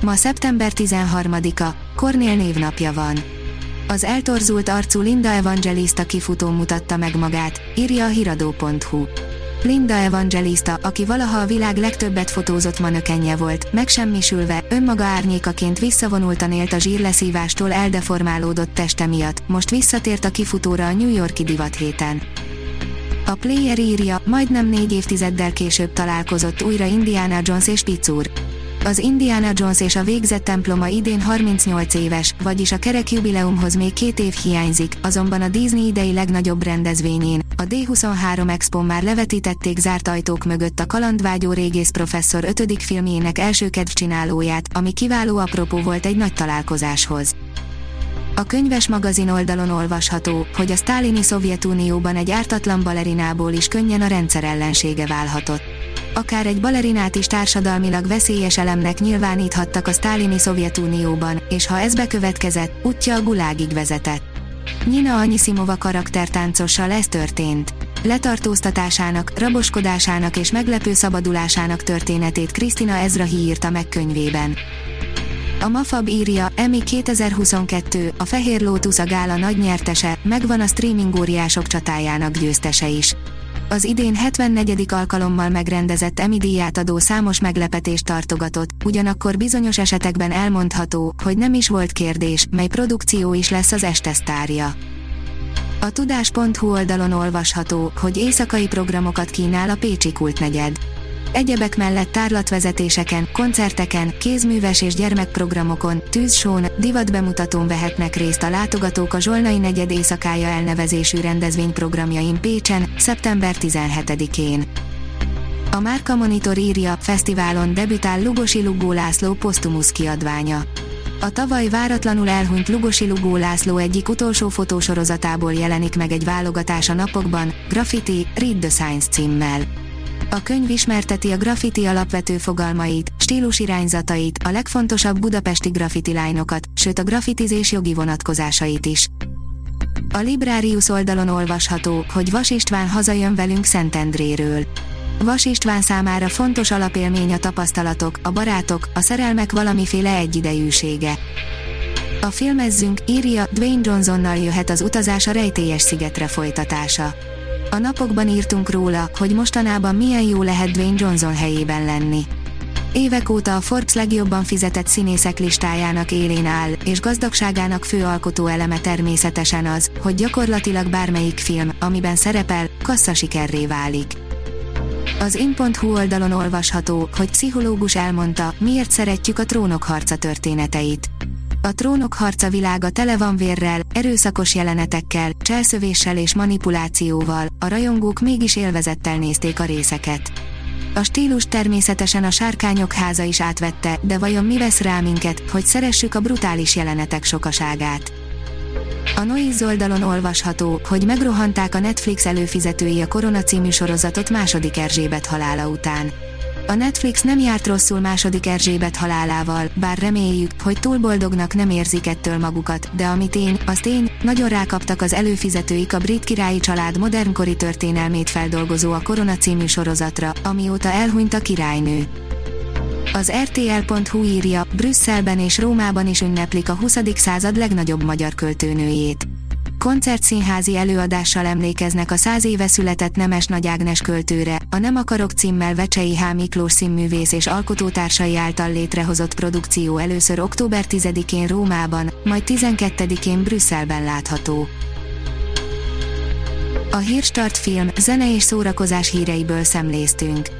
Ma szeptember 13-a, Kornél névnapja van. Az eltorzult arcú Linda Evangelista kifutó mutatta meg magát, írja a hiradó.hu. Linda Evangelista, aki valaha a világ legtöbbet fotózott manökenje volt, megsemmisülve, önmaga árnyékaként visszavonultan élt a zsírleszívástól eldeformálódott teste miatt, most visszatért a kifutóra a New Yorki divat héten. A Player írja, majdnem négy évtizeddel később találkozott újra Indiana Jones és Picur. Az Indiana Jones és a végzett temploma idén 38 éves, vagyis a kerek jubileumhoz még két év hiányzik, azonban a Disney idei legnagyobb rendezvényén, a D23 Expo már levetítették zárt ajtók mögött a kalandvágyó régész professzor 5. filmjének első kedvcsinálóját, ami kiváló apropó volt egy nagy találkozáshoz. A könyves magazin oldalon olvasható, hogy a sztálini Szovjetunióban egy ártatlan balerinából is könnyen a rendszer ellensége válhatott. Akár egy balerinát is társadalmilag veszélyes elemnek nyilváníthattak a sztálini Szovjetunióban, és ha ez bekövetkezett, útja a gulágig vezetett. Nina Anyisimova karaktertáncossal ez történt. Letartóztatásának, raboskodásának és meglepő szabadulásának történetét Krisztina Ezrahi írta meg könyvében. A Mafab írja, Emmy 2022, a Fehér Lótusz a gála nagy nyertese, megvan a streaming óriások csatájának győztese is. Az idén 74. alkalommal megrendezett Emmy díját adó számos meglepetést tartogatott, ugyanakkor bizonyos esetekben elmondható, hogy nem is volt kérdés, mely produkció is lesz az este sztárja. A tudás.hu oldalon olvasható, hogy éjszakai programokat kínál a Pécsi Kultnegyed. Egyebek mellett tárlatvezetéseken, koncerteken, kézműves és gyermekprogramokon, tűzsón, divatbemutatón vehetnek részt a látogatók a Zsolnai negyed éjszakája elnevezésű rendezvényprogramjain Pécsen, szeptember 17-én. A Márka Monitor írja, fesztiválon debütál Lugosi Lugó László posztumusz kiadványa. A tavaly váratlanul elhunyt Lugosi Lugó László egyik utolsó fotósorozatából jelenik meg egy válogatás a napokban, Graffiti, Read the Science címmel. A könyv ismerteti a graffiti alapvető fogalmait, stílusirányzatait, a legfontosabb budapesti graffiti lányokat, sőt a graffitizés jogi vonatkozásait is. A Librarius oldalon olvasható, hogy Vas István hazajön velünk Szentendréről. Vas István számára fontos alapélmény a tapasztalatok, a barátok, a szerelmek valamiféle egyidejűsége. A filmezzünk, írja, Dwayne Johnsonnal jöhet az utazás a rejtélyes szigetre folytatása. A napokban írtunk róla, hogy mostanában milyen jó lehet Dwayne Johnson helyében lenni. Évek óta a Forbes legjobban fizetett színészek listájának élén áll, és gazdagságának fő alkotó eleme természetesen az, hogy gyakorlatilag bármelyik film, amiben szerepel, sikerré válik. Az in.hu oldalon olvasható, hogy pszichológus elmondta, miért szeretjük a trónok harca történeteit. A trónok harca világa tele van vérrel, erőszakos jelenetekkel, cselszövéssel és manipulációval, a rajongók mégis élvezettel nézték a részeket. A stílus természetesen a sárkányok háza is átvette, de vajon mi vesz rá minket, hogy szeressük a brutális jelenetek sokaságát? A Noiz oldalon olvasható, hogy megrohanták a Netflix előfizetői a Korona című sorozatot második Erzsébet halála után. A Netflix nem járt rosszul második Erzsébet halálával, bár reméljük, hogy túl boldognak nem érzik ettől magukat, de ami tény, az tény, nagyon rákaptak az előfizetőik a brit királyi család modernkori történelmét feldolgozó a Korona című sorozatra, amióta elhunyt a királynő. Az RTL.hu írja, Brüsszelben és Rómában is ünneplik a 20. század legnagyobb magyar költőnőjét koncertszínházi előadással emlékeznek a száz éve született Nemes Nagy Ágnes költőre, a Nem akarok címmel Vecsei H. Miklós színművész és alkotótársai által létrehozott produkció először október 10-én Rómában, majd 12-én Brüsszelben látható. A Hírstart film, zene és szórakozás híreiből szemléztünk.